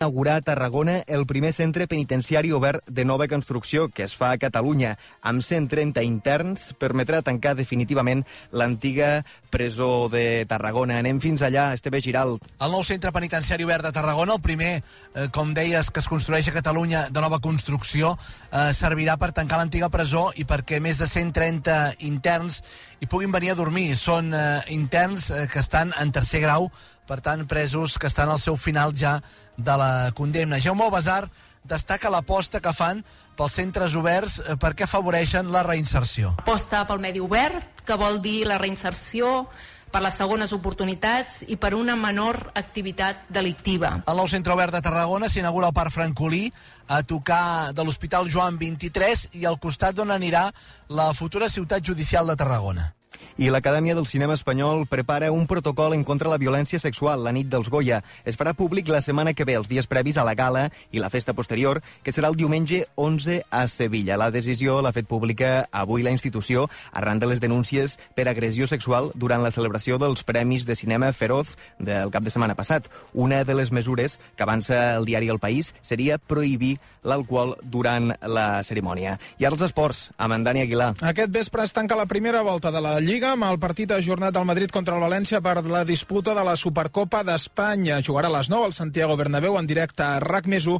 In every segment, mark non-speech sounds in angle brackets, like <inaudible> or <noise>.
inaugurar a Tarragona el primer centre penitenciari obert de nova construcció que es fa a Catalunya. Amb 130 interns permetrà tancar definitivament l'antiga presó de Tarragona. Anem fins allà, Esteve Giral. El nou centre penitenciari obert de Tarragona, el primer, eh, com deies, que es construeix a Catalunya de nova construcció, eh, servirà per tancar l'antiga presó i perquè més de 130 interns hi puguin venir a dormir. Són eh, interns eh, que estan en tercer grau per tant, presos que estan al seu final ja de la condemna. Jaume Basar destaca l'aposta que fan pels centres oberts eh, perquè afavoreixen la reinserció. Aposta pel medi obert, que vol dir la reinserció, per les segones oportunitats i per una menor activitat delictiva. El nou centre obert de Tarragona s'inaugura al Parc Francolí a tocar de l'Hospital Joan 23 i al costat d'on anirà la futura ciutat judicial de Tarragona. I l'Acadèmia del Cinema Espanyol prepara un protocol en contra la violència sexual la nit dels Goya. Es farà públic la setmana que ve, els dies previs a la gala i la festa posterior, que serà el diumenge 11 a Sevilla. La decisió l'ha fet pública avui la institució arran de les denúncies per agressió sexual durant la celebració dels Premis de Cinema Feroz del cap de setmana passat. Una de les mesures que avança el diari El País seria prohibir l'alcohol durant la cerimònia. I ara els esports, amb en Dani Aguilar. Aquest vespre es tanca la primera volta de la Lliga amb el partit ajornat del Madrid contra el València per la disputa de la Supercopa d'Espanya. Jugarà a les 9 al Santiago Bernabéu en directe a RAC més 1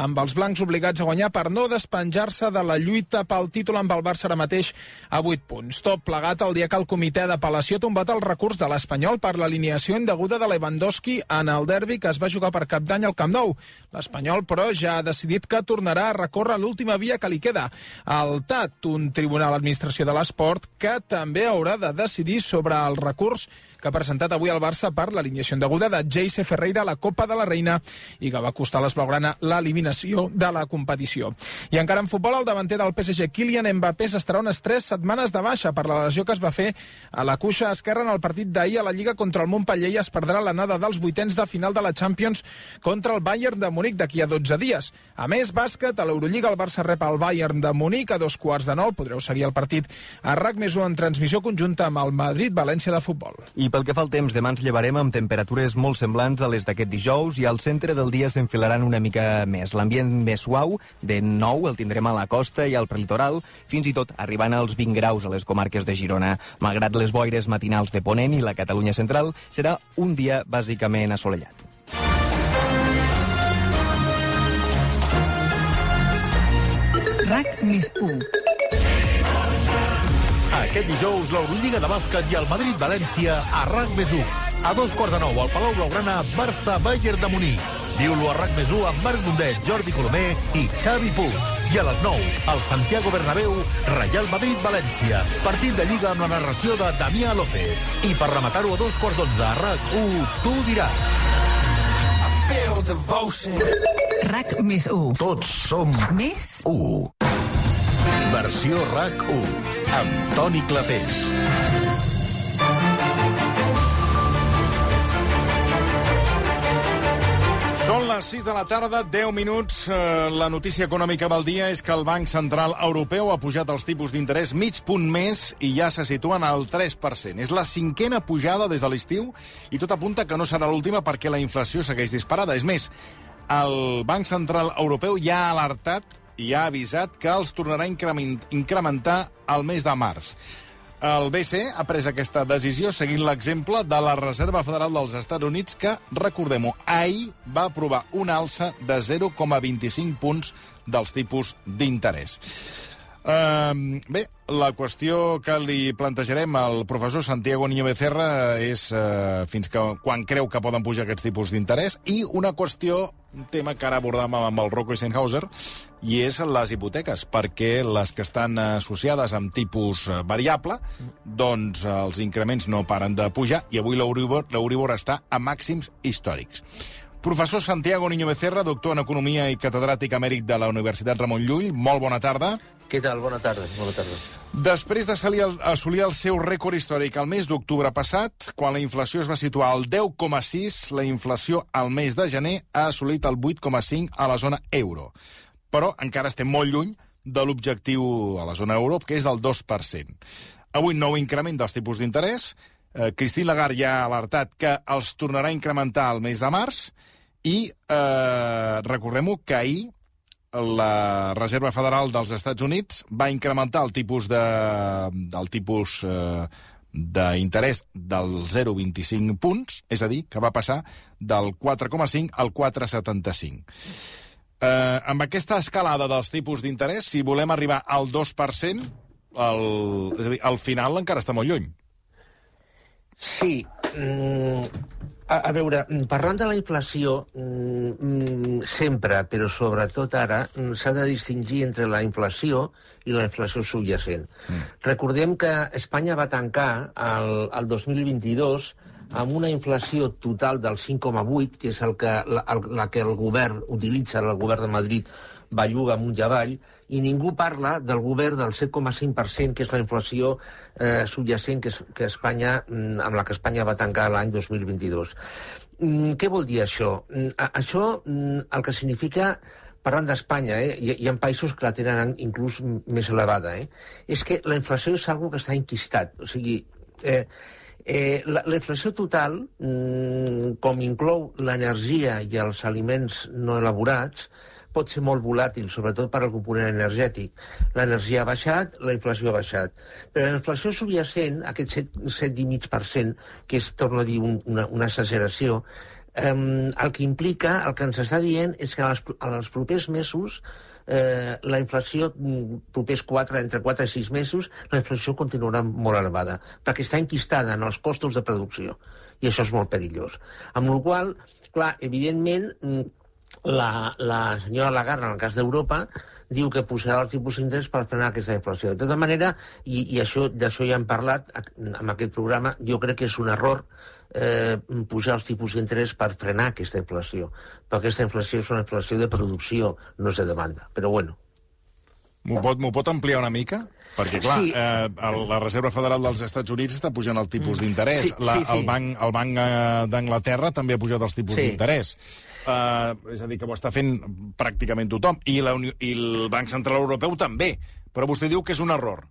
amb els blancs obligats a guanyar per no despenjar-se de la lluita pel títol amb el Barça ara mateix a 8 punts. Tot plegat el dia que el comitè d'apel·lació ha tombat el recurs de l'Espanyol per l'alineació indeguda de Lewandowski en el derbi que es va jugar per cap d'any al Camp Nou. L'Espanyol, però, ja ha decidit que tornarà a recórrer l'última via que li queda. El TAT, un tribunal d'administració de l'esport, que també haurà de decidir sobre el recurs que ha presentat avui el Barça per l'alineació indeguda de Jayce Ferreira a la Copa de la Reina i que va costar a l'Esblaugrana l'eliminació de la competició. I encara en futbol, el davanter del PSG, Kylian Mbappé, s'estarà unes 3 setmanes de baixa per la lesió que es va fer a la cuixa esquerra en el partit d'ahir a la Lliga contra el Montpellier i es perdrà l'anada dels vuitens de final de la Champions contra el Bayern de Múnich d'aquí a 12 dies. A més, bàsquet, a l'Eurolliga el Barça rep el Bayern de Múnich a dos quarts de nou. Podreu seguir el partit a RAC més en transmissió conjunta amb el Madrid-València de futbol. I pel que fa al temps, demà ens llevarem amb temperatures molt semblants a les d'aquest dijous i al centre del dia s'enfilaran una mica més. L'ambient més suau, de nou, el tindrem a la costa i al prelitoral, fins i tot arribant als 20 graus a les comarques de Girona. Malgrat les boires matinals de Ponent i la Catalunya central, serà un dia bàsicament assolellat. RAC més 1 aquest dijous, l'Eurolliga de bàsquet i el Madrid-València a RAC més 1. A dos quarts de nou, al Palau Blaugrana, Barça-Bayern de Munic. Viu-lo a RAC més 1 amb Marc Mundet, Jordi Colomer i Xavi Puig. I a les 9, al Santiago Bernabéu, Real Madrid-València. Partit de Lliga amb la narració de Damià López. I per rematar-ho a dos quarts d'onze a RAC 1, tu diràs. RAC més 1. Tots som Més 1. Versió RAC 1 amb Toni Clapés. Són les 6 de la tarda, 10 minuts. Eh, La notícia econòmica del dia és que el Banc Central Europeu ha pujat els tipus d'interès mig punt més i ja se situen al 3%. És la cinquena pujada des de l'estiu i tot apunta que no serà l'última perquè la inflació segueix disparada. És més, el Banc Central Europeu ja ha alertat i ha avisat que els tornarà a increment- incrementar al mes de març. El BCE ha pres aquesta decisió seguint l'exemple de la Reserva Federal dels Estats Units que, recordem-ho, ahir va aprovar una alça de 0,25 punts dels tipus d'interès. Uh, bé, la qüestió que li plantejarem al professor Santiago Niño Becerra és uh, fins que quan creu que poden pujar aquests tipus d'interès i una qüestió, un tema que ara abordàvem amb el Rocco Eisenhauser, i és les hipoteques, perquè les que estan associades amb tipus eh, variable, doncs els increments no paren de pujar i avui l'Euribor està a màxims històrics. Professor Santiago Niño Becerra, doctor en Economia i catedràtic emèrit de la Universitat Ramon Llull, molt bona tarda. Què tal? Bona tarda. Bona tarda. Després d'assolir el, assolir el seu rècord històric el mes d'octubre passat, quan la inflació es va situar al 10,6, la inflació al mes de gener ha assolit el 8,5 a la zona euro. Però encara estem molt lluny de l'objectiu a la zona euro, que és el 2%. Avui, nou increment dels tipus d'interès. Eh, Christine Lagarde ja ha alertat que els tornarà a incrementar el mes de març i eh, recordem-ho que ahir la Reserva Federal dels Estats Units va incrementar el tipus de, del tipus eh, d'interès del 0,25 punts, és a dir, que va passar del 4,5 al 4,75. Eh, amb aquesta escalada dels tipus d'interès, si volem arribar al 2%, el, és a dir, al final encara està molt lluny. Sí. Mm, a, a veure, parlant de la inflació, mm, sempre, però sobretot ara, mm, s'ha de distingir entre la inflació i la inflació subjacent. Mm. Recordem que Espanya va tancar el, el 2022 amb una inflació total del 5,8, que és el que, la, el, la que el govern utilitza, el govern de Madrid belluga amunt i avall, i ningú parla del govern del 7,5%, que és la inflació eh, subjacent que, que Espanya, mm, amb la que Espanya va tancar l'any 2022. Mm, què vol dir això? Mm, això el que significa parlant d'Espanya, eh, hi, hi ha països que la tenen inclús més elevada, eh, és que la inflació és algo que està enquistat. O sigui, eh, eh, la, la inflació total, mm, com inclou l'energia i els aliments no elaborats, pot ser molt volàtil, sobretot per al component energètic. L'energia ha baixat, la inflació ha baixat. Però la inflació subjacent, aquest 7,5%, que és, torno a dir, un, una, una exageració, eh, el que implica, el que ens està dient, és que en els, propers mesos eh, la inflació, mm, propers 4, entre 4 i 6 mesos, la inflació continuarà molt elevada, perquè està enquistada en els costos de producció, i això és molt perillós. Amb la qual clar, evidentment, mm, la, la senyora Lagarde, en el cas d'Europa, diu que posarà els tipus d'interès per frenar aquesta inflació. De tota manera, i, i això d'això ja hem parlat en aquest programa, jo crec que és un error eh, pujar els tipus d'interès per frenar aquesta inflació. Perquè aquesta inflació és una inflació de producció, no és de demanda. Però bueno. M'ho pot, pot ampliar una mica? Perquè, clar, sí. eh, el, la Reserva Federal dels Estats Units està pujant el tipus mm. d'interès. Sí, sí, sí. El Banc, el banc eh, d'Anglaterra també ha pujat els tipus sí. d'interès. Uh, és a dir, que ho està fent pràcticament tothom. I, la Unió, I el Banc Central Europeu també. Però vostè diu que és un error.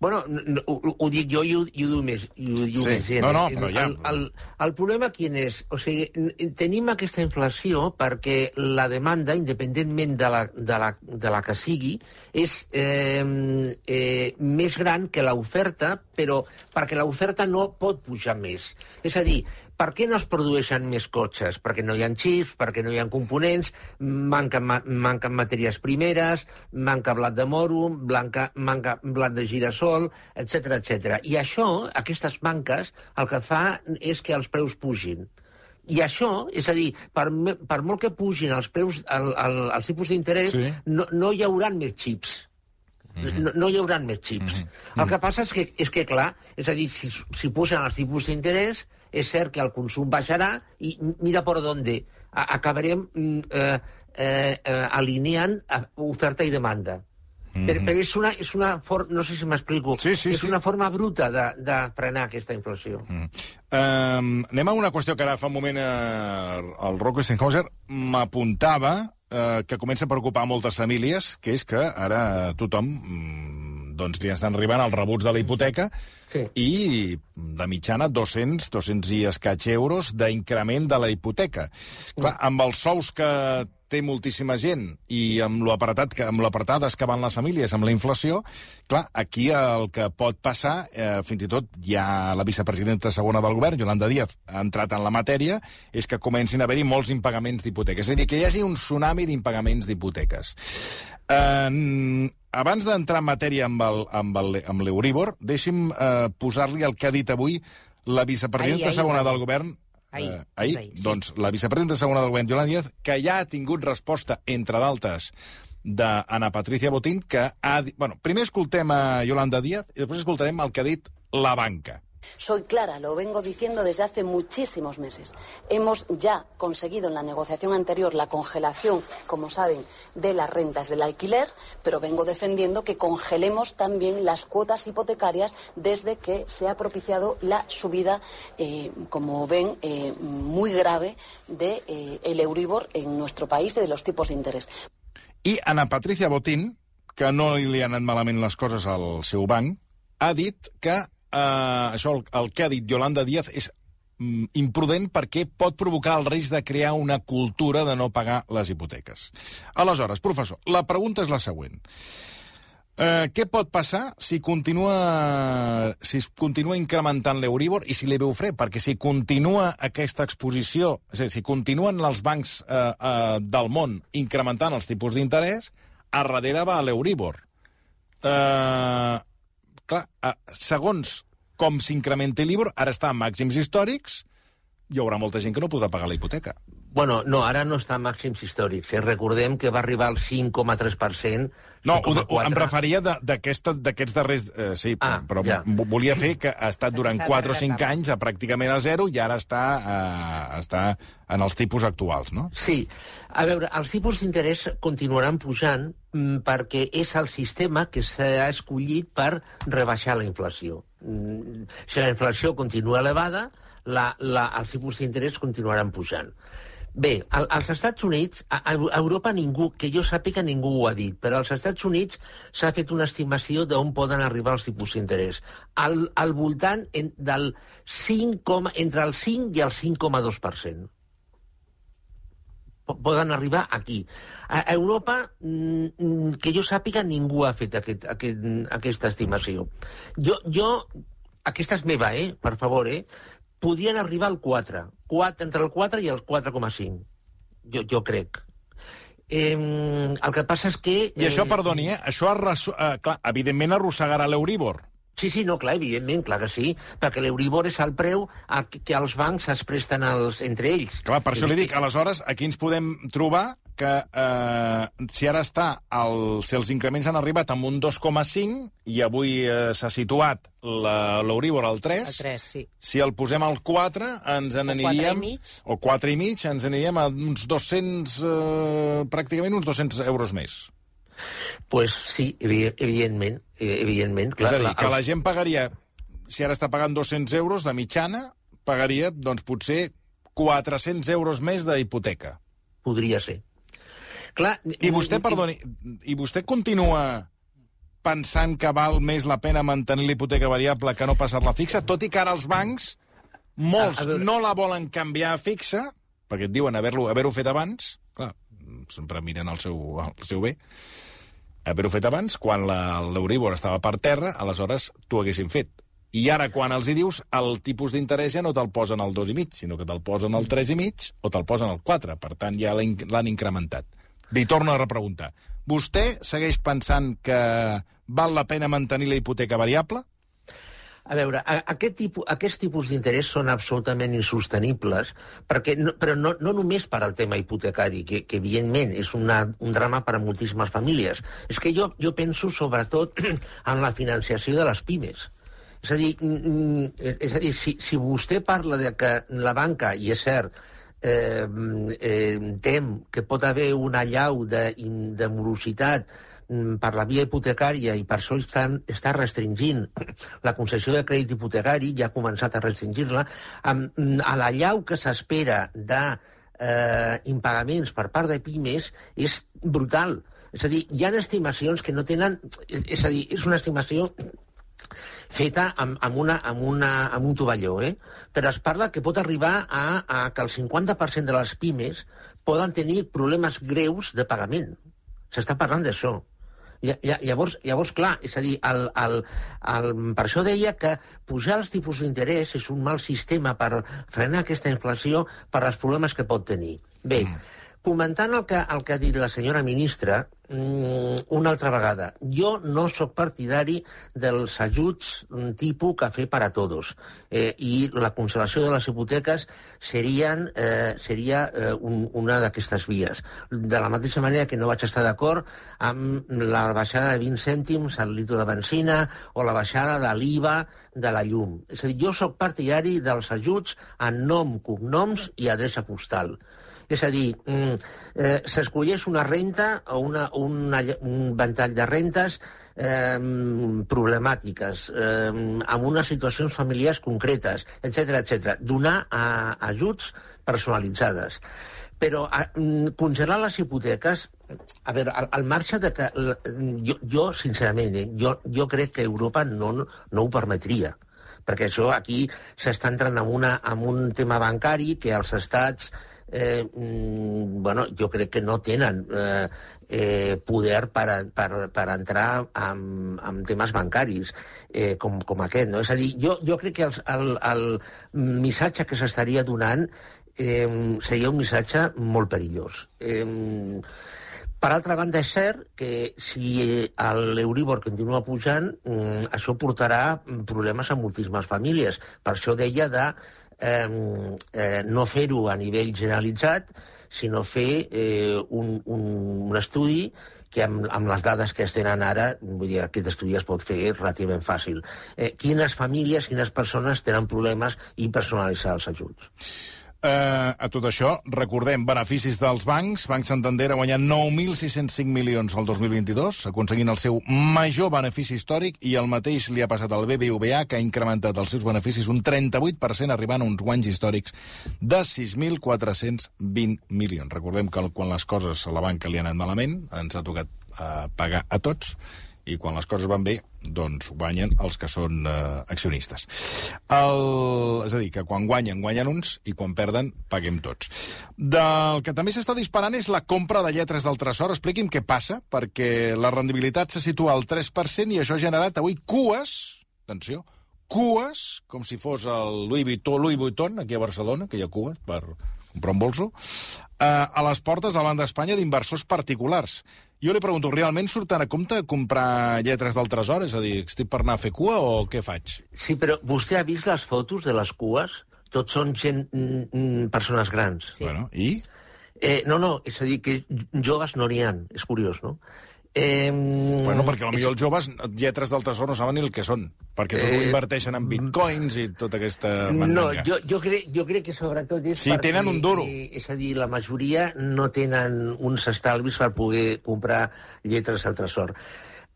Bueno, no, ho, ho dic jo i ho, i ho diu més, i ho diu sí. més. No, no, però ja... El, el, el problema quin és? O sigui, tenim aquesta inflació perquè la demanda, independentment de la, de la, de la que sigui, és eh, eh, més gran que l'oferta, però perquè l'oferta no pot pujar més. És a dir, per què no es produeixen més cotxes? Perquè no hi ha xips, perquè no hi ha components, manquen, manquen matèries primeres, manca blat de moro, blanca, manca blat de girassol, etc etc. I això, aquestes manques, el que fa és que els preus pugin. I això, és a dir, per, per molt que pugin els preus, el, el, els tipus d'interès, sí. no, no hi haurà més xips. Mm -hmm. no, no hi haurà més xips. Mm -hmm. El que passa és que, és que clar, és a dir, si, si pugen els tipus d'interès, és cert que el consum baixarà i mira per on acabarem mm, eh, eh, eh, alineant oferta i demanda. Mm -hmm. però, però és una, és una forma, no sé si m'explico, sí, sí, és sí. una forma bruta de, de frenar aquesta inflació. Mm. Um, anem a una qüestió que ara fa un moment eh, el Rocco Stenhauser m'apuntava eh, que comença a preocupar moltes famílies, que és que ara tothom mm, doncs li estan arribant els rebuts de la hipoteca sí. i de mitjana 200, 200 i escaig euros d'increment de la hipoteca. Clar, amb els sous que té moltíssima gent i amb lo apretat que, amb lo apretades que van les famílies, amb la inflació, clar, aquí el que pot passar, eh, fins i tot ja la vicepresidenta segona del govern, Yolanda Díaz, ha entrat en la matèria, és que comencin a haver-hi molts impagaments d'hipoteques. És a dir, que hi hagi un tsunami d'impagaments d'hipoteques. Eh, abans d'entrar en matèria amb l'Euríbor, deixi'm eh, posar-li el que ha dit avui la vicepresidenta ai, ai, segona ai. del govern, Ahir. Eh, ahir, ahir sí. doncs la vicepresidenta segona del govern, Yolanda Díaz, que ja ha tingut resposta, entre d'altres, d'Anna Patricia Botín, que ha... Bueno, primer escoltem a Yolanda Díaz i després escoltarem el que ha dit la banca. Soy clara, lo vengo diciendo desde hace muchísimos meses. Hemos ya conseguido en la negociación anterior la congelación, como saben, de las rentas del alquiler, pero vengo defendiendo que congelemos también las cuotas hipotecarias desde que se ha propiciado la subida, eh, como ven, eh, muy grave del de, eh, Euribor en nuestro país y de los tipos de interés. I Ana Patricia Botín, que no li han malament les coses al seu banc, ha dit que eh, això, el, el que ha dit Yolanda Díaz és mm, imprudent perquè pot provocar el risc de crear una cultura de no pagar les hipoteques. Aleshores, professor, la pregunta és la següent. Eh, què pot passar si continua, si es continua incrementant l'Euríbor i si l'Ebeufre? Perquè si continua aquesta exposició, és a dir, si continuen els bancs eh, eh, del món incrementant els tipus d'interès, a darrere va l'Euríbor. Eh, clar, eh, segons com s'incrementa l'Ibor, ara està a màxims històrics, hi haurà molta gent que no podrà pagar la hipoteca. Bueno, no, ara no està a màxims històrics. Eh? Recordem que va arribar al 5,3%. No, ho, ho, em referia d'aquests darrers... Eh, sí, ah, però ja. volia fer que ha estat durant 4 o 5 anys a pràcticament a zero i ara està, eh, està en els tipus actuals, no? Sí. A veure, els tipus d'interès continuaran pujant mm, perquè és el sistema que s'ha escollit per rebaixar la inflació. Mm, si la inflació continua elevada, la, la, els tipus d'interès continuaran pujant. Bé, al, als Estats Units, a, a Europa ningú, que jo sàpiga ningú ho ha dit, però als Estats Units s'ha fet una estimació d'on poden arribar els tipus d'interès. Al, al voltant en, del 5, entre el 5 i el 5,2% poden arribar aquí. A Europa, mm, que jo sàpiga, ningú ha fet aquest, aquest, aquesta estimació. Jo, jo, aquesta és meva, eh? Per favor, eh? Podien arribar al 4, 4 entre el 4 i el 4,5. Jo, jo crec. Eh, el que passa és que... I això, eh, perdoni, eh, això arras... eh, clar, evidentment arrossegarà l'Euríbor. Sí, sí, no, clar, evidentment, clar que sí, perquè l'Euribor és el preu a que els bancs es presten els, entre ells. Clar, per això li dic, aleshores, aquí ens podem trobar que eh, si ara està, el, si els increments han arribat amb un 2,5 i avui eh, s'ha situat l'Euribor al 3, el 3 sí. si el posem al 4, ens en aniríem... O 4 i mig, ens aniríem a uns 200, eh, pràcticament uns 200 euros més. Pues sí, evidentment, evidentment. Clar, és a dir, que la gent pagaria, si ara està pagant 200 euros de mitjana, pagaria, doncs, potser 400 euros més d'hipoteca. Podria ser. Clar, I vostè, perdoni, i vostè continua pensant que val més la pena mantenir l'hipoteca variable que no passar-la fixa, tot i que ara els bancs, molts a, a veure... no la volen canviar a fixa, perquè et diuen haver-ho haver, fet abans, clar, sempre miren el seu, el seu bé, haver-ho fet abans, quan l'Euribor estava per terra, aleshores t'ho haguessin fet. I ara, quan els hi dius, el tipus d'interès ja no te'l posen al 2,5, sinó que te'l posen al 3,5 o te'l posen al 4. Per tant, ja l'han incrementat. Li torno a repreguntar. Vostè segueix pensant que val la pena mantenir la hipoteca variable? A veure, aquest tipus, aquests tipus d'interès són absolutament insostenibles, perquè no, però no, no només per al tema hipotecari, que, que evidentment és una, un drama per a moltíssimes famílies. És que jo, jo penso sobretot <clears throat> en la financiació de les pimes. És a dir, és a dir si, si vostè parla de que la banca, i és cert, eh, eh, tem que pot haver una llau de, de morositat Mm, per la via hipotecària i per això estan, està restringint la concessió de crèdit hipotecari, ja ha començat a restringir-la, mm, a la llau que s'espera de eh, impagaments per part de pimes és brutal. És a dir, hi ha estimacions que no tenen... És a dir, és una estimació feta amb, amb, una, amb, una, amb un tovalló, eh? però es parla que pot arribar a, a que el 50% de les pimes poden tenir problemes greus de pagament. S'està parlant d'això. Llavors, llavors, clar, és a dir, el, el, el, per això deia que pujar els tipus d'interès és un mal sistema per frenar aquesta inflació per als problemes que pot tenir. Bé, mm. Comentant el que, el que ha dit la senyora ministra, mm, una altra vegada, jo no sóc partidari dels ajuts mm, tipus cafè per a tots eh, i la conservació de les hipoteques serien, eh, seria eh, un, una d'aquestes vies. De la mateixa manera que no vaig estar d'acord amb la baixada de 20 cèntims al litro de benzina o la baixada de l'IVA de la llum. És a dir, jo sóc partidari dels ajuts en nom, cognoms i adreça postal. És a dir, mm, eh, s'escolleix una renta o una, una, un ventall de rentes eh, problemàtiques, eh, amb unes situacions familiars concretes, etc etc. Donar a, ajuts personalitzades. Però a, mm, congelar les hipoteques a veure, al, al marge de que... Jo, jo sincerament, eh, jo, jo crec que Europa no, no ho permetria perquè això aquí s'està entrant en, una, en un tema bancari que els estats eh, mm, bueno, jo crec que no tenen eh, eh, poder per, a, per, per entrar en, en temes bancaris eh, com, com aquest. No? És a dir, jo, jo crec que el, el, el missatge que s'estaria donant eh, seria un missatge molt perillós. Eh, per altra banda, és cert que si l'Euríbor continua pujant, eh, això portarà problemes a moltíssimes famílies. Per això deia de eh, eh, no fer-ho a nivell generalitzat, sinó fer eh, un, un, un estudi que amb, amb les dades que es tenen ara, vull dir, aquest estudi es pot fer relativament fàcil. Eh, quines famílies, quines persones tenen problemes i personalitzar els ajuts. Uh, a tot això, recordem, beneficis dels bancs. Banc Santander ha guanyat 9.605 milions el 2022, aconseguint el seu major benefici històric, i el mateix li ha passat al BBVA, que ha incrementat els seus beneficis un 38%, arribant a uns guanys històrics de 6.420 milions. Recordem que quan les coses a la banca li han anat malament, ens ha tocat uh, pagar a tots, i quan les coses van bé, doncs guanyen els que són eh, accionistes. El, és a dir, que quan guanyen, guanyen uns, i quan perden, paguem tots. Del que també s'està disparant és la compra de lletres del tresor. Expliqui'm què passa, perquè la rendibilitat se situa al 3% i això ha generat avui cues, atenció, cues, com si fos el Louis Vuitton, Louis Vuitton, aquí a Barcelona, que hi ha cues per comprar un bolso, eh, a les portes de la Banc d'Espanya d'inversors particulars. Jo li pregunto, realment surten a compte comprar lletres del tresor? És a dir, estic per anar a fer cua o què faig? Sí, però vostè ha vist les fotos de les cues? Tots són gent, mm, mm, persones grans. Sí. Bueno, i? Eh, no, no, és a dir, que joves no n'hi ha. És curiós, no? Eh, bueno, perquè potser els joves lletres del tresor no saben ni el que són, perquè tot eh, ho inverteixen en bitcoins i tota aquesta mandanga. No, jo, jo, crec, jo crec que sobretot és sí, perquè... tenen un duro. Eh, és a dir, la majoria no tenen uns estalvis per poder comprar lletres al tresor.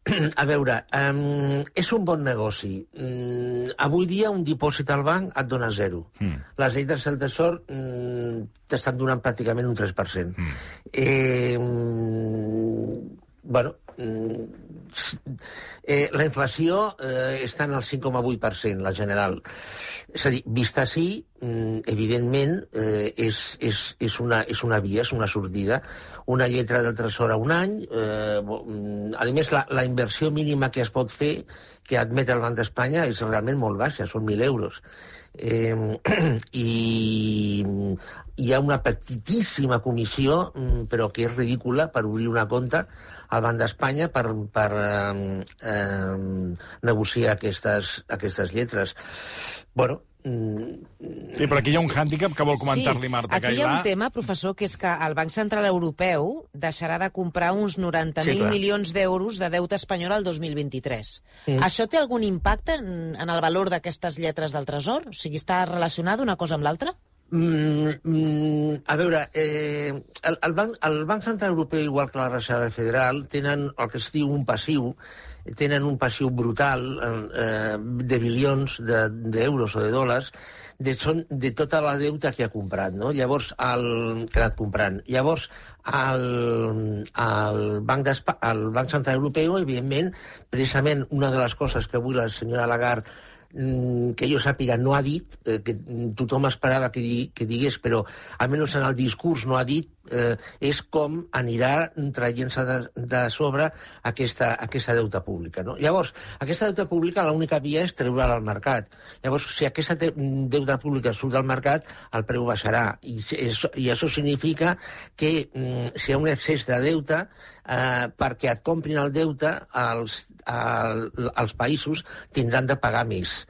<clears throat> A veure, um, és un bon negoci. Um, avui dia un dipòsit al banc et dona zero. Mm. Les lletres del tresor um, t'estan donant pràcticament un 3%. Mm. Eh, um, bueno, mm, eh, la inflació eh, està en el 5,8%, la general. És a dir, vista així, mm, evidentment, eh, és, és, és, una, és una via, és una sortida. Una lletra del tresor a un any. Eh, mm, a més, la, la inversió mínima que es pot fer, que admet el Banc d'Espanya, és realment molt baixa, són 1.000 euros. Eh, <clears throat> I hi ha una petitíssima comissió, però que és ridícula, per obrir una compte al Banc d'Espanya per, per eh, eh, negociar aquestes, aquestes lletres. Bueno, Sí, però aquí hi ha un hàndicap que vol comentar-li sí, Marta Aquí hi ha un tema, professor, que és que el Banc Central Europeu deixarà de comprar uns 90.000 sí, milions d'euros de deute espanyol al 2023. Mm. Això té algun impacte en, en el valor d'aquestes lletres del Tresor? O sigui, està relacionada una cosa amb l'altra? Mm, mm, a veure, eh, el, el, banc, el Banc Central Europeu, igual que la Reserva Federal, tenen el que es diu un passiu, tenen un passiu brutal eh, de bilions d'euros de, o de dòlars de, son, de tota la deuta que ha comprat, no? Llavors, el, que ha anat comprant. Llavors, el, el, Banc el Banc Central Europeu, evidentment, precisament una de les coses que avui la senyora Lagarde que jo sàpiga, no ha dit, eh, que tothom esperava que, di, que digués, però almenys en el discurs no ha dit, eh, és com anirà traient-se de, de sobre aquesta, aquesta deuta pública. No? Llavors, aquesta deuta pública l'única via és treure-la al mercat. Llavors, si aquesta deuta pública surt al mercat, el preu baixarà. I, això, i això significa que mm, si hi ha un excés de deute, eh, perquè et comprin el deute, els, el, els països tindran de pagar més.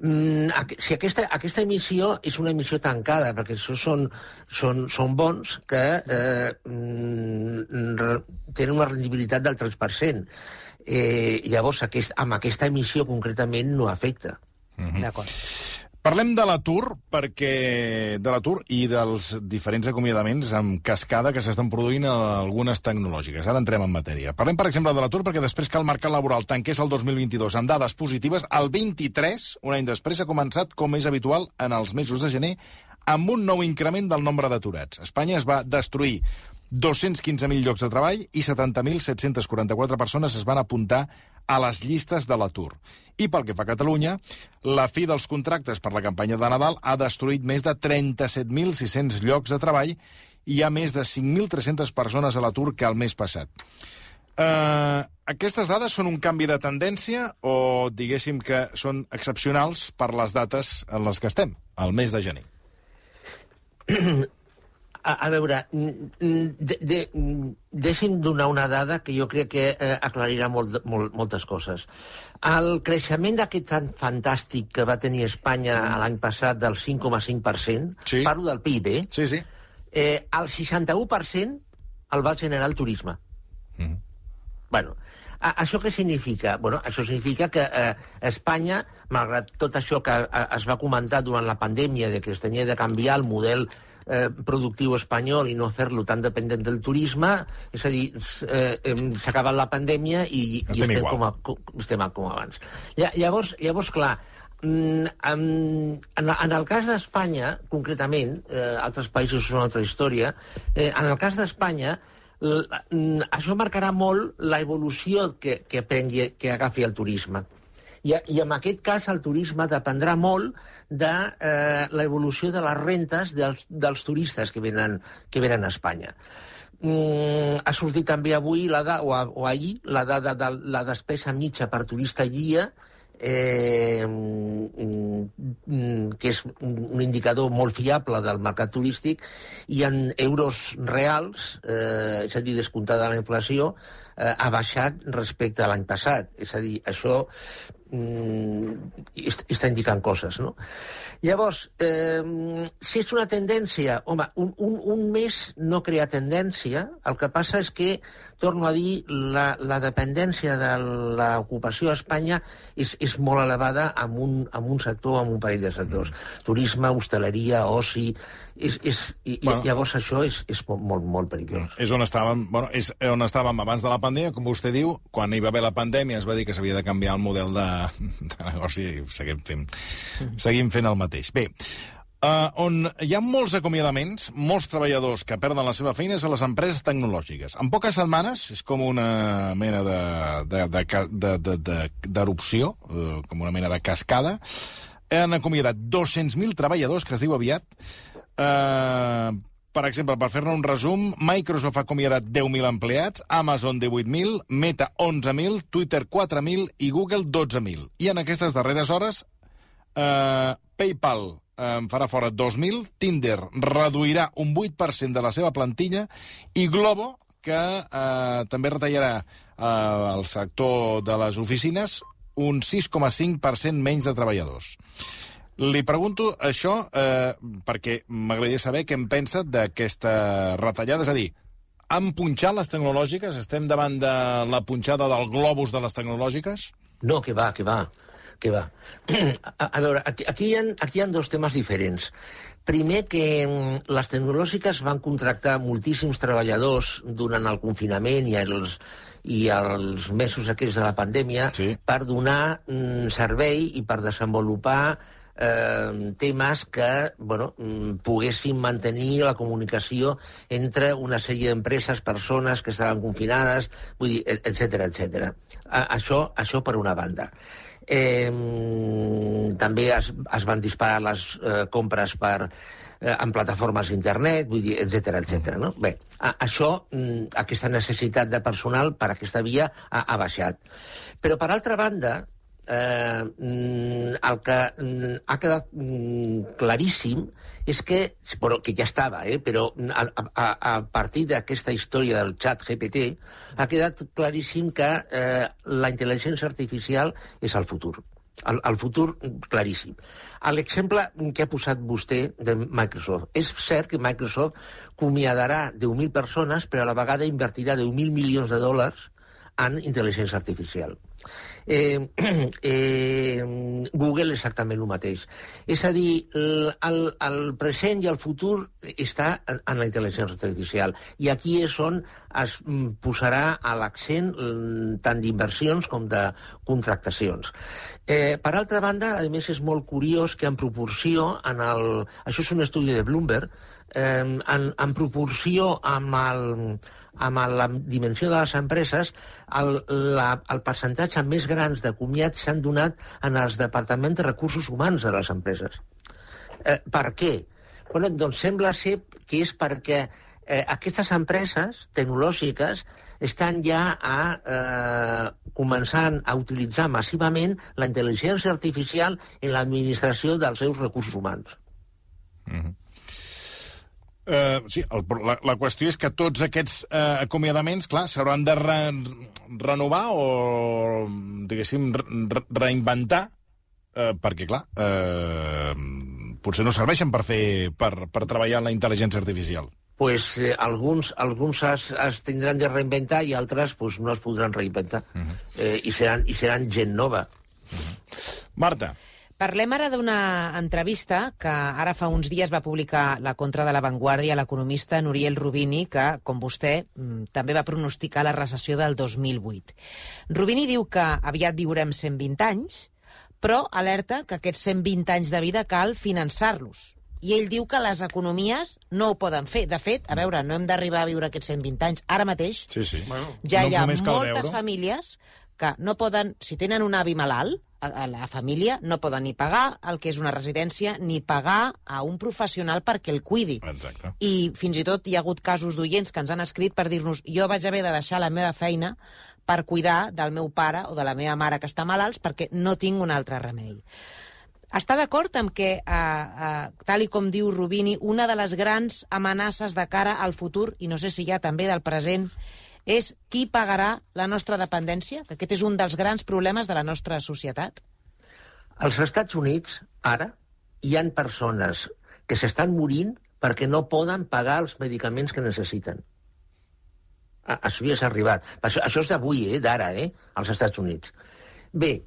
Mm, si aquesta, aquesta emissió és una emissió tancada, perquè això són, són, són bons que eh, mm, tenen una rendibilitat del 3%. Eh, llavors, aquest, amb aquesta emissió concretament no afecta. Mm -hmm. D'acord. Parlem de l'atur perquè de l'atur i dels diferents acomiadaments amb cascada que s'estan produint a algunes tecnològiques. Ara entrem en matèria. Parlem, per exemple, de l'atur perquè després que el mercat laboral tanqués el 2022 amb dades positives, el 23, un any després, ha començat, com és habitual, en els mesos de gener, amb un nou increment del nombre d'aturats. Espanya es va destruir 215.000 llocs de treball i 70.744 persones es van apuntar a les llistes de l'atur. I pel que fa a Catalunya, la fi dels contractes per la campanya de Nadal ha destruït més de 37.600 llocs de treball i hi ha més de 5.300 persones a l'atur que el mes passat. Uh, aquestes dades són un canvi de tendència o diguéssim que són excepcionals per les dates en les que estem, al mes de gener? A, a veure, de, de, deixi'm donar una dada que jo crec que eh, aclarirà molt, molt, moltes coses. El creixement d'aquest tan fantàstic que va tenir Espanya l'any passat del 5,5%, sí. parlo del PIB, eh? Sí, sí. Eh, el 61% el va generar el turisme. Mm. Bueno, a, això què significa? Bueno, això significa que eh, Espanya, malgrat tot això que a, a, es va comentar durant la pandèmia, de que es tenia de canviar el model eh, productiu espanyol i no fer-lo tan dependent del turisme, és a dir, eh, s'ha acabat la pandèmia i, i estem, estem, com a, com, estem com abans. Llavors, llavors clar, mm, en, en el cas d'Espanya, concretament, eh, altres països són una altra història, eh, en el cas d'Espanya, mm, això marcarà molt la evolució que, que, prengui, que agafi el turisme. I, I en aquest cas el turisme dependrà molt de eh, l'evolució de les rentes dels, dels turistes que venen, que venen a Espanya. Mm, ha sortit també avui, la da, o, o ahir, la dada de la despesa mitja per turista guia, eh, mm, que és un indicador molt fiable del mercat turístic, i en euros reals, eh, és a dir, descomptada la inflació, eh, ha baixat respecte a l'any passat. És a dir, això mm, està indicant coses, no? Llavors, eh, si és una tendència, home, un, un, un mes no crea tendència, el que passa és que, torno a dir, la, la dependència de l'ocupació a Espanya és, és molt elevada en un, en un sector, en un parell de sectors. Turisme, hostaleria, oci, és, és, i, bueno, llavors això és, és molt, molt perillós. És on estàvem, bueno, és on estàvem abans de la pandèmia, com vostè diu, quan hi va haver la pandèmia es va dir que s'havia de canviar el model de, <laughs> de negoci i seguim fent, seguim fent el mateix. Bé, Uh, on hi ha molts acomiadaments, molts treballadors que perden la seva feina és a les empreses tecnològiques. En poques setmanes, és com una mena d'erupció, de, de, de, de, de, uh, com una mena de cascada, han acomiadat 200.000 treballadors, que es diu aviat, Uh, per exemple, per fer-ne un resum, Microsoft ha acomiadat 10.000 empleats, Amazon 18.000, Meta 11.000, Twitter 4.000 i Google 12.000. I en aquestes darreres hores, eh, PayPal en farà fora 2.000, Tinder reduirà un 8% de la seva plantilla i Globo, que eh, també retallarà eh, el sector de les oficines, un 6,5% menys de treballadors. Li pregunto això eh, perquè m'agradaria saber què en pensa d'aquesta retallada. És a dir, han punxat les tecnològiques? Estem davant de la punxada del globus de les tecnològiques? No, que va, que va, que va. <clears throat> A, a veure, aquí, aquí, hi ha, aquí hi ha dos temes diferents. Primer, que mm, les tecnològiques van contractar moltíssims treballadors durant el confinament i els, i els mesos aquells de la pandèmia sí. per donar mm, servei i per desenvolupar eh, temes que bueno, mm, poguessin mantenir la comunicació entre una sèrie d'empreses, persones que estaven confinades, vull dir, etc etc. Això, això per una banda. Eh, també es, es van disparar les eh, compres per eh, en plataformes d'internet, vull dir, etc etc. no? Bé, a, això, mm, aquesta necessitat de personal per aquesta via ha, ha baixat. Però, per altra banda, eh, mm, el que mm, ha quedat mm, claríssim és que, però, que ja estava, eh, però a, a, a partir d'aquesta història del xat GPT ha quedat claríssim que eh, la intel·ligència artificial és el futur. El, el futur, claríssim. L'exemple que ha posat vostè de Microsoft. És cert que Microsoft comiadarà 10.000 persones, però a la vegada invertirà 10.000 milions de dòlars en intel·ligència artificial. Eh, <clears throat> eh, Google exactament el mateix. És a dir, el, el present i el futur està en, la intel·ligència artificial. I aquí és on es mm, posarà l'accent mm, tant d'inversions com de contractacions. Eh, per altra banda, a més, és molt curiós que en proporció, en el, això és un estudi de Bloomberg, eh, en, en proporció amb el, amb la dimensió de les empreses, el, la, el percentatge més grans de comiats s'han donat en els departaments de recursos humans de les empreses. Eh, per què? Bueno, doncs sembla ser que és perquè eh, aquestes empreses tecnològiques estan ja a, eh, començant a utilitzar massivament la intel·ligència artificial en l'administració dels seus recursos humans. Mm -hmm. Uh, sí, el, la, la qüestió és que tots aquests uh, acomiadaments, clar, s'hauran de re, renovar o, diguéssim, re, reinventar, uh, perquè, clar, uh, potser no serveixen per, fer, per, per treballar en la intel·ligència artificial. Pues eh, alguns, alguns es, es tindran de reinventar i altres pues, no es podran reinventar. Uh -huh. eh, i, seran, I seran gent nova. Uh -huh. Marta. Parlem ara d'una entrevista que ara fa uns dies va publicar la contra de l'avantguàrdia l'economista Nuriel Rubini, que, com vostè, mm, també va pronosticar la recessió del 2008. Rubini diu que aviat viurem 120 anys, però alerta que aquests 120 anys de vida cal finançar-los. I ell diu que les economies no ho poden fer. De fet, a veure, no hem d'arribar a viure aquests 120 anys. Ara mateix sí, sí. ja no hi ha moltes famílies que no poden, si tenen un avi malalt, a, la família no poden ni pagar el que és una residència ni pagar a un professional perquè el cuidi. Exacte. I fins i tot hi ha hagut casos d'oients que ens han escrit per dir-nos jo vaig haver de deixar la meva feina per cuidar del meu pare o de la meva mare que està malalts perquè no tinc un altre remei. Està d'acord amb que, eh, eh, tal i com diu Rubini, una de les grans amenaces de cara al futur, i no sé si ja també del present, és qui pagarà la nostra dependència, que aquest és un dels grans problemes de la nostra societat? Als Estats Units, ara, hi han persones que s'estan morint perquè no poden pagar els medicaments que necessiten. Això ja s'ha arribat. Això, això és d'avui, eh, d'ara, eh, als Estats Units. Bé,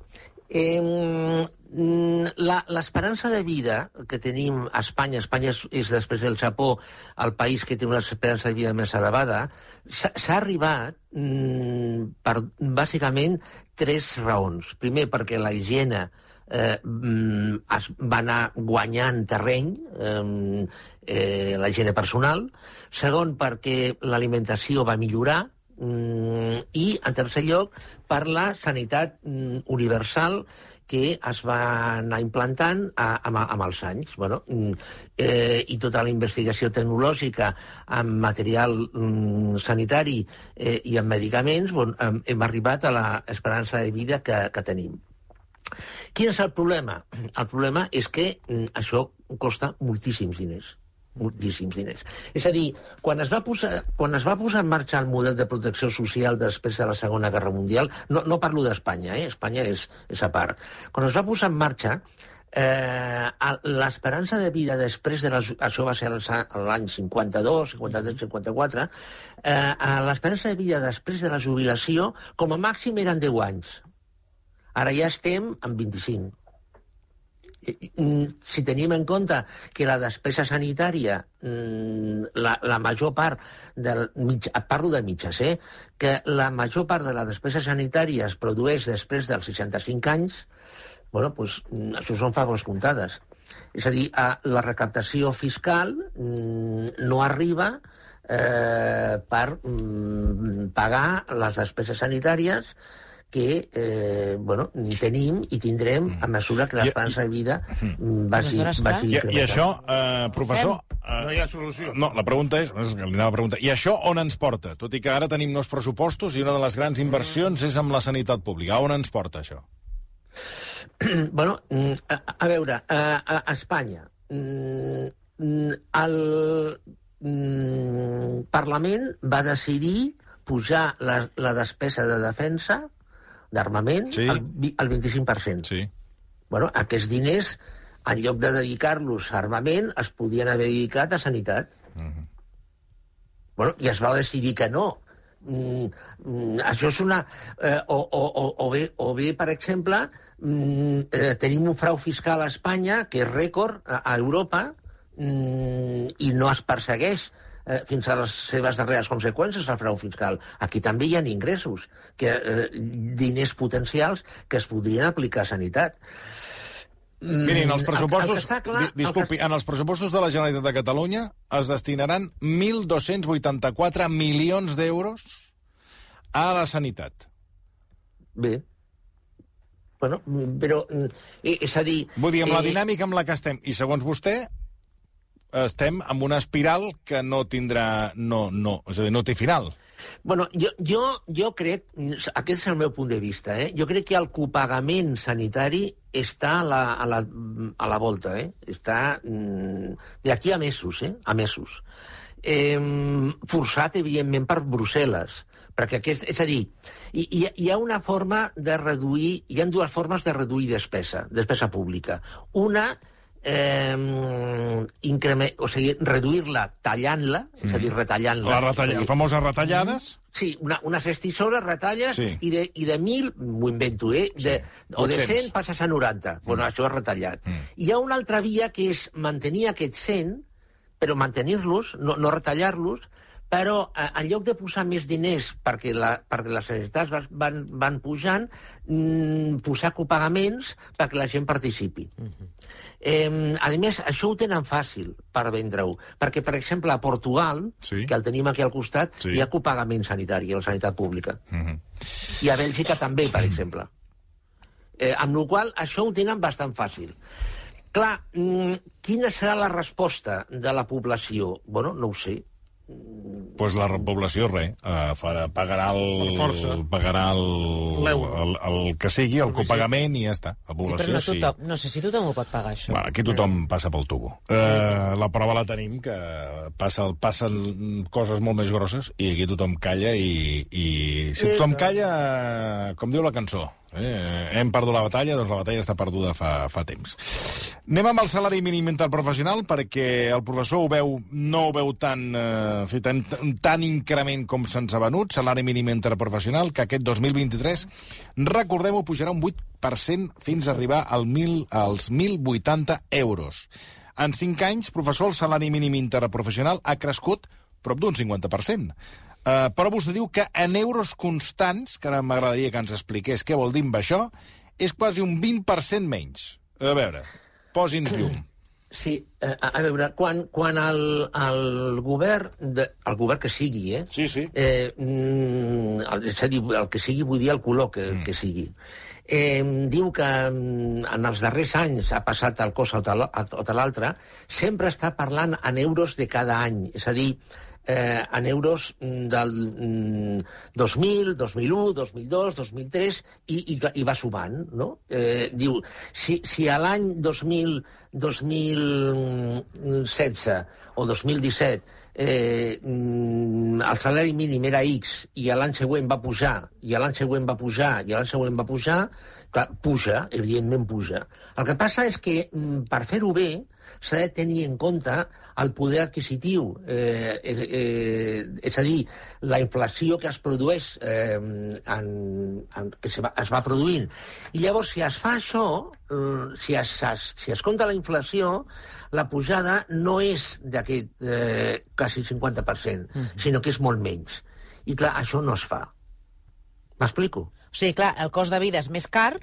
eh, l'esperança de vida que tenim a Espanya, Espanya és, és després del Japó el país que té una esperança de vida més elevada, s'ha arribat mm, per bàsicament tres raons. Primer, perquè la higiene eh, mm, es va anar guanyant terreny, eh, eh, la higiene personal. Segon, perquè l'alimentació va millorar, i, en tercer lloc, per la sanitat mm, universal que es va anar implantant a, amb, amb els anys. Bueno, mm, eh, I tota la investigació tecnològica amb material mm, sanitari eh, i amb medicaments, bon, hem arribat a l'esperança de vida que, que tenim. Quin és el problema? El problema és que mm, això costa moltíssims diners moltíssims diners. És a dir, quan es, va posar, quan es va posar en marxa el model de protecció social després de la Segona Guerra Mundial, no, no parlo d'Espanya, eh? Espanya és, és a part. Quan es va posar en marxa, eh, l'esperança de vida després de les, això va ser l'any 52, 53, 54, eh, l'esperança de vida després de la jubilació com a màxim eren 10 anys. Ara ja estem en 25 si tenim en compte que la despesa sanitària, mm, la, la major part del... Mig, parlo de mitges, eh? Que la major part de la despesa sanitària es produeix després dels 65 anys, bueno, doncs, això són faves comptades. És a dir, a la recaptació fiscal mm, no arriba eh, per mm, pagar les despeses sanitàries que eh, bueno, tenim i tindrem a mesura que l'esperança de vida mm, vagi, vagi I, I això, eh, professor... Eh, No hi ha solució. no, la pregunta és... és que Li anava a preguntar. I això on ens porta? Tot i que ara tenim nous pressupostos i una de les grans inversions és amb la sanitat pública. A on ens porta, això? <clears throat> bueno, mm, a, a veure, a, a Espanya, mm, mm, el mm, Parlament va decidir pujar la, la despesa de defensa, d'armament, Sí. al, al 25%. Sí. Bueno, aquests diners, en lloc de dedicar-los a armament, es podien haver dedicat a sanitat. bueno, I es va decidir que no. Mm, mm, això és una... Eh, o, o, o, o, bé, o bé, per exemple, mm, eh, tenim un frau fiscal a Espanya que és rècord a, a Europa mm, i no es persegueix eh, fins a les seves darreres conseqüències el frau fiscal. Aquí també hi ha ingressos, que, eh, diners potencials que es podrien aplicar a sanitat. Mm, Mirin, els el- el pressupostos... que està clar- di- disculpi, en els pressupostos de la Generalitat de Catalunya es destinaran 1.284 milions d'euros a la sanitat. Bé. Bueno, però, mm, eh, és a dir... Vull dir, amb la eh, dinàmica amb la que estem, i segons vostè, estem amb una espiral que no tindrà... No, no, és a dir, no té final. Bueno, jo, jo, jo crec, aquest és el meu punt de vista, eh? jo crec que el copagament sanitari està a la, a la, a la volta, eh? està mm, d'aquí a mesos, eh? a mesos. Eh, forçat, evidentment, per Brussel·les, perquè aquest, és a dir, hi, hi, ha una forma de reduir, hi ha dues formes de reduir despesa, despesa pública. Una, eh, increment, o sigui, reduir-la tallant-la, és a dir, retallant-la. La retalla, dir, famoses retallades... Sí, una, unes estissores, retalles, Sí. i, de, i de 1.000, m'ho invento, eh? De, sí. O de 800. 100 passes a 90. Mm. Bueno, això és retallat. Mm. Hi ha una altra via que és mantenir aquests 100, però mantenir-los, no, no retallar-los, però eh, en lloc de posar més diners perquè, la, perquè les necessitats van, van, van pujant, mm, posar copagaments perquè la gent participi. Mm -hmm. eh, a més, això ho tenen fàcil per vendre-ho, perquè, per exemple, a Portugal, Sí. que el tenim aquí al costat, Sí. hi ha copagament sanitari a la sanitat pública. Mm -hmm. I a Bèlgica també, per exemple. Eh, amb la qual això ho tenen bastant fàcil. Clar, mm, quina serà la resposta de la població? Bueno, no ho sé. Pues la repoblació, res. Uh, farà, pagarà el... Força. Pagarà el, L'euro. el, el, que sigui, el copagament i ja està. La Sí, població però no, sí. tothom, no sé si tothom ho pot pagar, això. Bueno, aquí tothom passa pel tubo. Uh, la prova la tenim, que passa, passen coses molt més grosses i aquí tothom calla i, i si tothom calla, eh, com diu la cançó, eh, hem perdut la batalla, doncs la batalla està perduda fa, fa temps. Anem amb el salari mínim interprofessional perquè el professor ho veu, no ho veu tan, eh, tan, tan increment com se'ns ha venut, salari mínim interprofessional, que aquest 2023, recordem-ho, pujarà un 8% fins a arribar al 1.000, als 1.080 euros. En 5 anys, professor, el salari mínim interprofessional ha crescut prop d'un 50%. Uh, però vostè diu que en euros constants, que ara m'agradaria que ens expliqués què vol dir amb això, és quasi un 20% menys. A veure, posi'ns llum. Sí, eh, a, veure, quan, quan el, el govern, de, el govern que sigui, eh? Sí, sí. eh mm, és a dir, el que sigui, vull dir el color que, mm. que sigui. Eh, diu que mm, en els darrers anys ha passat el cos o tal- o tal l'altre, sempre està parlant en euros de cada any. És a dir, eh, en euros mm, del mm, 2000, 2001, 2002, 2003, i, i, i va sumant, no? Eh, diu, si, si a l'any 2000, 2016 o 2017 eh, mm, el salari mínim era X i l'any següent va pujar, i l'any següent va pujar, i l'any següent va pujar, clar, puja, evidentment puja. El que passa és que, mm, per fer-ho bé, s'ha de tenir en compte el poder adquisitiu, eh, eh, eh, és a dir, la inflació que es produeix, eh, en, en, que se va, es va produint. I llavors, si es fa això, eh, si, es, es, si es compta la inflació, la pujada no és d'aquest eh, quasi 50%, mm -hmm. sinó que és molt menys. I clar, això no es fa. M'explico? O sigui, clar, el cost de vida és més car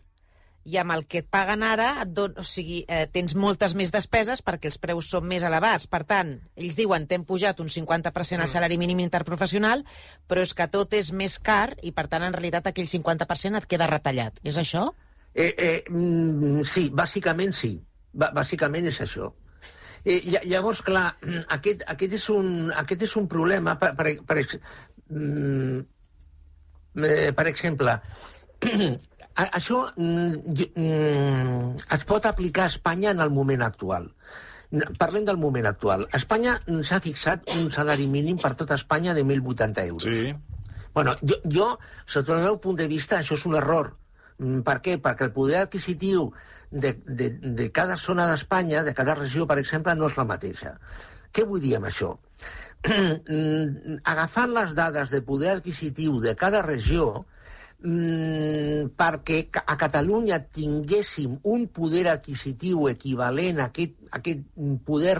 i amb el que et paguen ara et don... o sigui, eh, tens moltes més despeses perquè els preus són més elevats. Per tant, ells diuen t'hem pujat un 50% al salari mínim interprofessional, però és que tot és més car i, per tant, en realitat aquell 50% et queda retallat. És això? Eh, eh, mm, sí, bàsicament sí. B bàsicament és això. Eh, llavors, clar, <clears throat> aquest, aquest, és, un, aquest és un problema, per, per, per, mm, eh, per exemple, <clears throat> això mm, mm, es pot aplicar a Espanya en el moment actual. Parlem del moment actual. Espanya s'ha fixat un salari mínim per tota Espanya de 1.080 euros. Sí. Bueno, jo, jo, sota el meu punt de vista, això és un error. Mm, per què? Perquè el poder adquisitiu de, de, de cada zona d'Espanya, de cada regió, per exemple, no és la mateixa. Què vull dir amb això? <clears throat> Agafant les dades de poder adquisitiu de cada regió, mm, perquè a Catalunya tinguéssim un poder adquisitiu equivalent a aquest, a aquest poder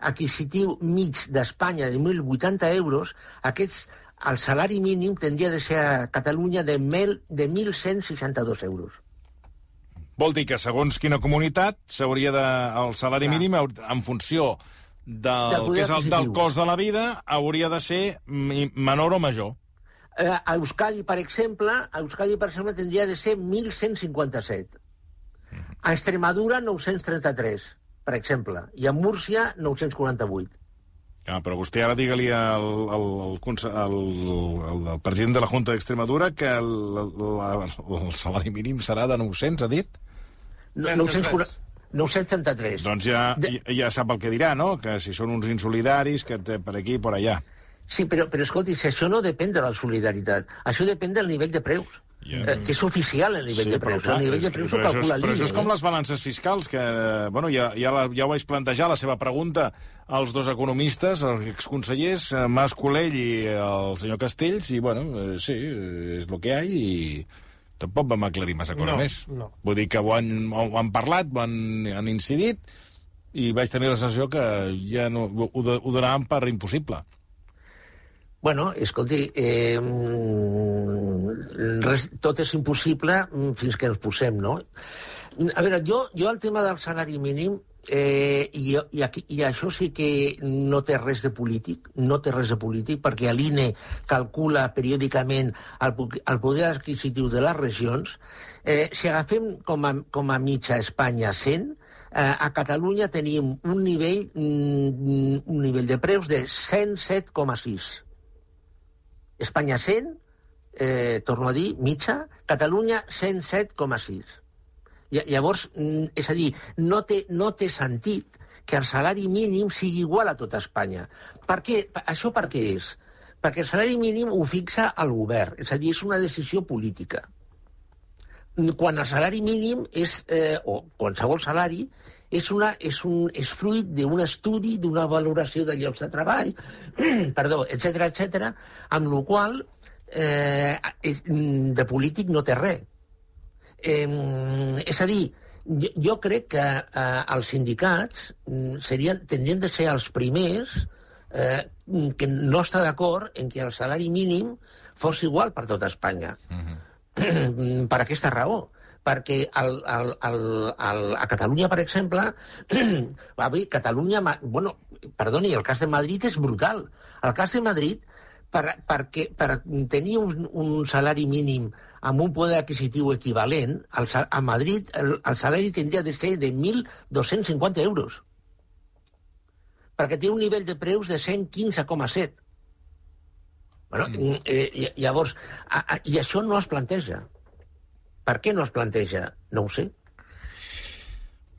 adquisitiu mig d'Espanya de 1.080 euros, aquests, el salari mínim tindria de ser a Catalunya de, mil, de 1.162 euros. Vol dir que segons quina comunitat s'hauria de... el salari Clar. mínim en funció del, del que és el del cost de la vida hauria de ser menor o major eh, a Euskadi, per exemple, a Euskadi, per exemple, tindria de ser 1.157. A Extremadura, 933, per exemple. I a Múrcia, 948. Ah, però vostè ara digue-li al, al, al, al, al, president de la Junta d'Extremadura que el, el, el salari mínim serà de 900, ha dit? No, 940... 933. Doncs ja, de... ja sap el que dirà, no? Que si són uns insolidaris, que per aquí i per allà. Sí, però, però escolti, si això no depèn de la solidaritat, això depèn del nivell de preus. Yeah. Eh, que és oficial el nivell sí, de preus. Clar, el nivell de preus ho calcula l'INE. Però això és com les balances fiscals, que bueno, ja, ja, la, ja ho vaig plantejar, la seva pregunta als dos economistes, els exconsellers, eh, Mas Colell i el senyor Castells, i bueno, eh, sí, és el que hi ha i tampoc vam aclarir massa cosa no, més. No. Vull dir que ho han, ho han parlat, ho han, han incidit, i vaig tenir la sensació que ja no, ho, ho donaven per impossible. Bueno, escolti, eh, res, tot és impossible fins que ens posem, no? A veure, jo, jo el tema del salari mínim, eh, i, i, aquí, i això sí que no té res de polític, no té res de polític, perquè l'INE calcula periòdicament el, el poder adquisitiu de les regions. Eh, si agafem com a, com a mitja Espanya 100, eh, a Catalunya tenim un nivell, mm, un nivell de preus de 107,6 Espanya 100, eh, torno a dir, mitja, Catalunya 107,6. Llavors, mm, és a dir, no té, no té sentit que el salari mínim sigui igual a tota Espanya. Per què? Això per què és? Perquè el salari mínim ho fixa el govern, és a dir, és una decisió política. Quan el salari mínim és, eh, o qualsevol salari, és, una, és, un, és fruit d'un estudi, d'una valoració de llocs de treball, <clears throat> perdó, etc etc, amb la qual eh, de polític no té res. Eh, és a dir, jo, jo crec que eh, els sindicats mm, serien, tindrien de ser els primers eh, que no està d'acord en que el salari mínim fos igual per tota Espanya. Uh -huh. <clears throat> per aquesta raó perquè el, el, el, el, a Catalunya, per exemple, <clears throat> va bé, Catalunya, bueno, perdoni, el cas de Madrid és brutal. El cas de Madrid, per, perquè, per tenir un, un salari mínim amb un poder adquisitiu equivalent, el, a Madrid el, el salari tindria de ser de 1.250 euros perquè té un nivell de preus de 115,7. Bueno, mm. eh, llavors, a, a, i això no es planteja. Per què no es planteja? No ho sé.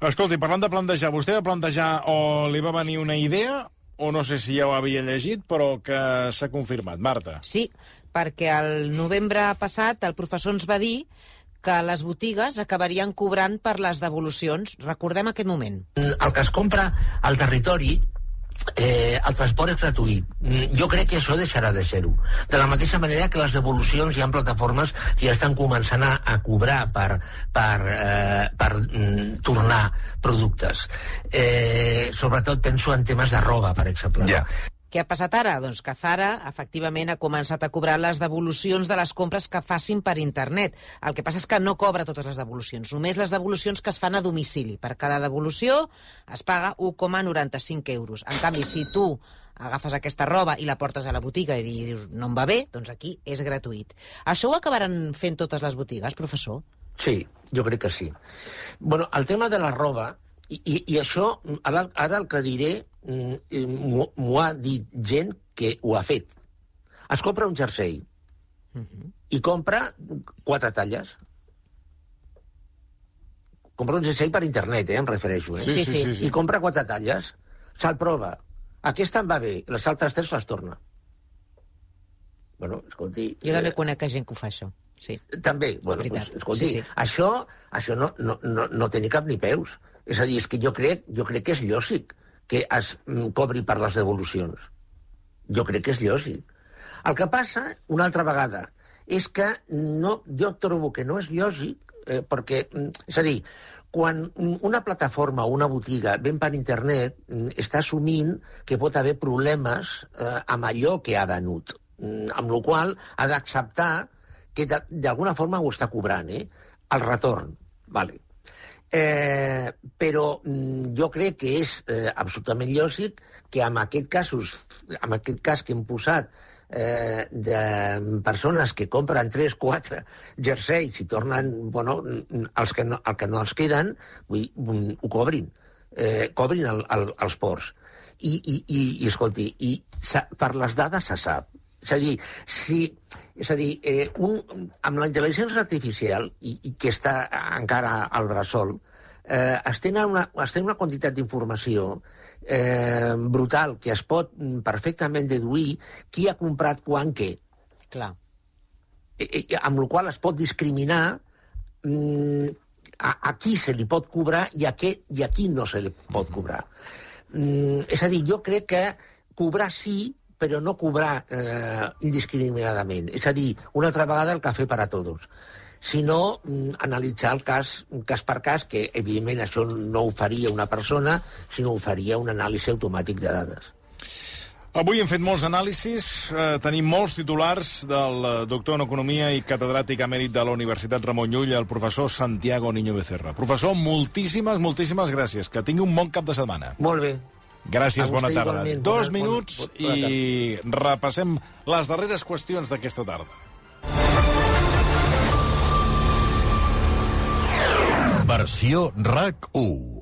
Escolti, parlant de plantejar, vostè va plantejar o li va venir una idea o no sé si ja ho havia llegit, però que s'ha confirmat. Marta. Sí, perquè el novembre passat el professor ens va dir que les botigues acabarien cobrant per les devolucions. Recordem aquest moment. El que es compra al territori eh, el transport és gratuït. Mm, jo crec que això deixarà de ser-ho. De la mateixa manera que les devolucions hi ha plataformes que ja estan començant a, a cobrar per, per, eh, per mm, tornar productes. Eh, sobretot penso en temes de roba, per exemple. Ja. Què ha passat ara? Doncs que Zara, efectivament, ha començat a cobrar les devolucions de les compres que facin per internet. El que passa és que no cobra totes les devolucions, només les devolucions que es fan a domicili. Per cada devolució es paga 1,95 euros. En canvi, si tu agafes aquesta roba i la portes a la botiga i dius no em va bé, doncs aquí és gratuït. Això ho acabaran fent totes les botigues, professor? Sí, jo crec que sí. Bueno, el tema de la roba, i, i, i això, ara, ara el que diré, m'ho ha dit gent que ho ha fet. Es compra un jersei uh -huh. i compra quatre talles. Compra un jersei per internet, eh, em refereixo. Eh? Sí, sí, sí, sí, sí. I compra quatre talles, se'l prova, aquesta em va bé, les altres tres les torna. Bueno, escolti... Jo també conec gent que ho fa, això. Sí. També, bueno, pues, escolti, Sí, sí. això, això no, no, no, no té ni cap ni peus. És a dir, és que jo crec, jo crec que és lògic que es mm, cobri per les devolucions. Jo crec que és lògic. El que passa, una altra vegada, és que no, jo trobo que no és lògic, eh, perquè, mm, és a dir, quan mm, una plataforma o una botiga ven per internet, està assumint que pot haver problemes eh, amb allò que ha venut, amb la qual ha d'acceptar que d'alguna forma ho està cobrant, eh? El retorn, vale. Eh, però mm, jo crec que és eh, absolutament lògic que en aquest, casos, en aquest cas que hem posat eh, de persones que compren 3, 4 jerseis i tornen, bueno, els que no, el que no els queden, vull, mm, ho cobrin, eh, cobrin el, el, els ports. I, i, i, i escolti, i per les dades se sap. És a dir, si, és a dir eh, un, amb la intel·ligència artificial, i, i que està encara al bressol, eh, es, tenen una, es té una quantitat d'informació eh, brutal que es pot perfectament deduir qui ha comprat quan què. Clar. Eh, eh, amb la qual es pot discriminar mm, a, a qui se li pot cobrar i a, què, i a qui no se li pot cobrar. Mm, és a dir, jo crec que cobrar sí, però no cobrar eh, indiscriminadament. És a dir, una altra vegada el cafè per a tots sinó mm, analitzar el cas, cas per cas, que evidentment això no ho faria una persona, sinó ho faria un anàlisi automàtic de dades. Avui hem fet molts anàlisis, eh, tenim molts titulars del eh, doctor en Economia i catedràtic emèrit de la Universitat Ramon Llull, el professor Santiago Niño Becerra. Professor, moltíssimes, moltíssimes gràcies. Que tingui un bon cap de setmana. Molt bé. Gràcies, bona tarda. igualment. Dos Bona- minuts bona- bona i repassem les darreres qüestions d'aquesta tarda. Versió RAC 1.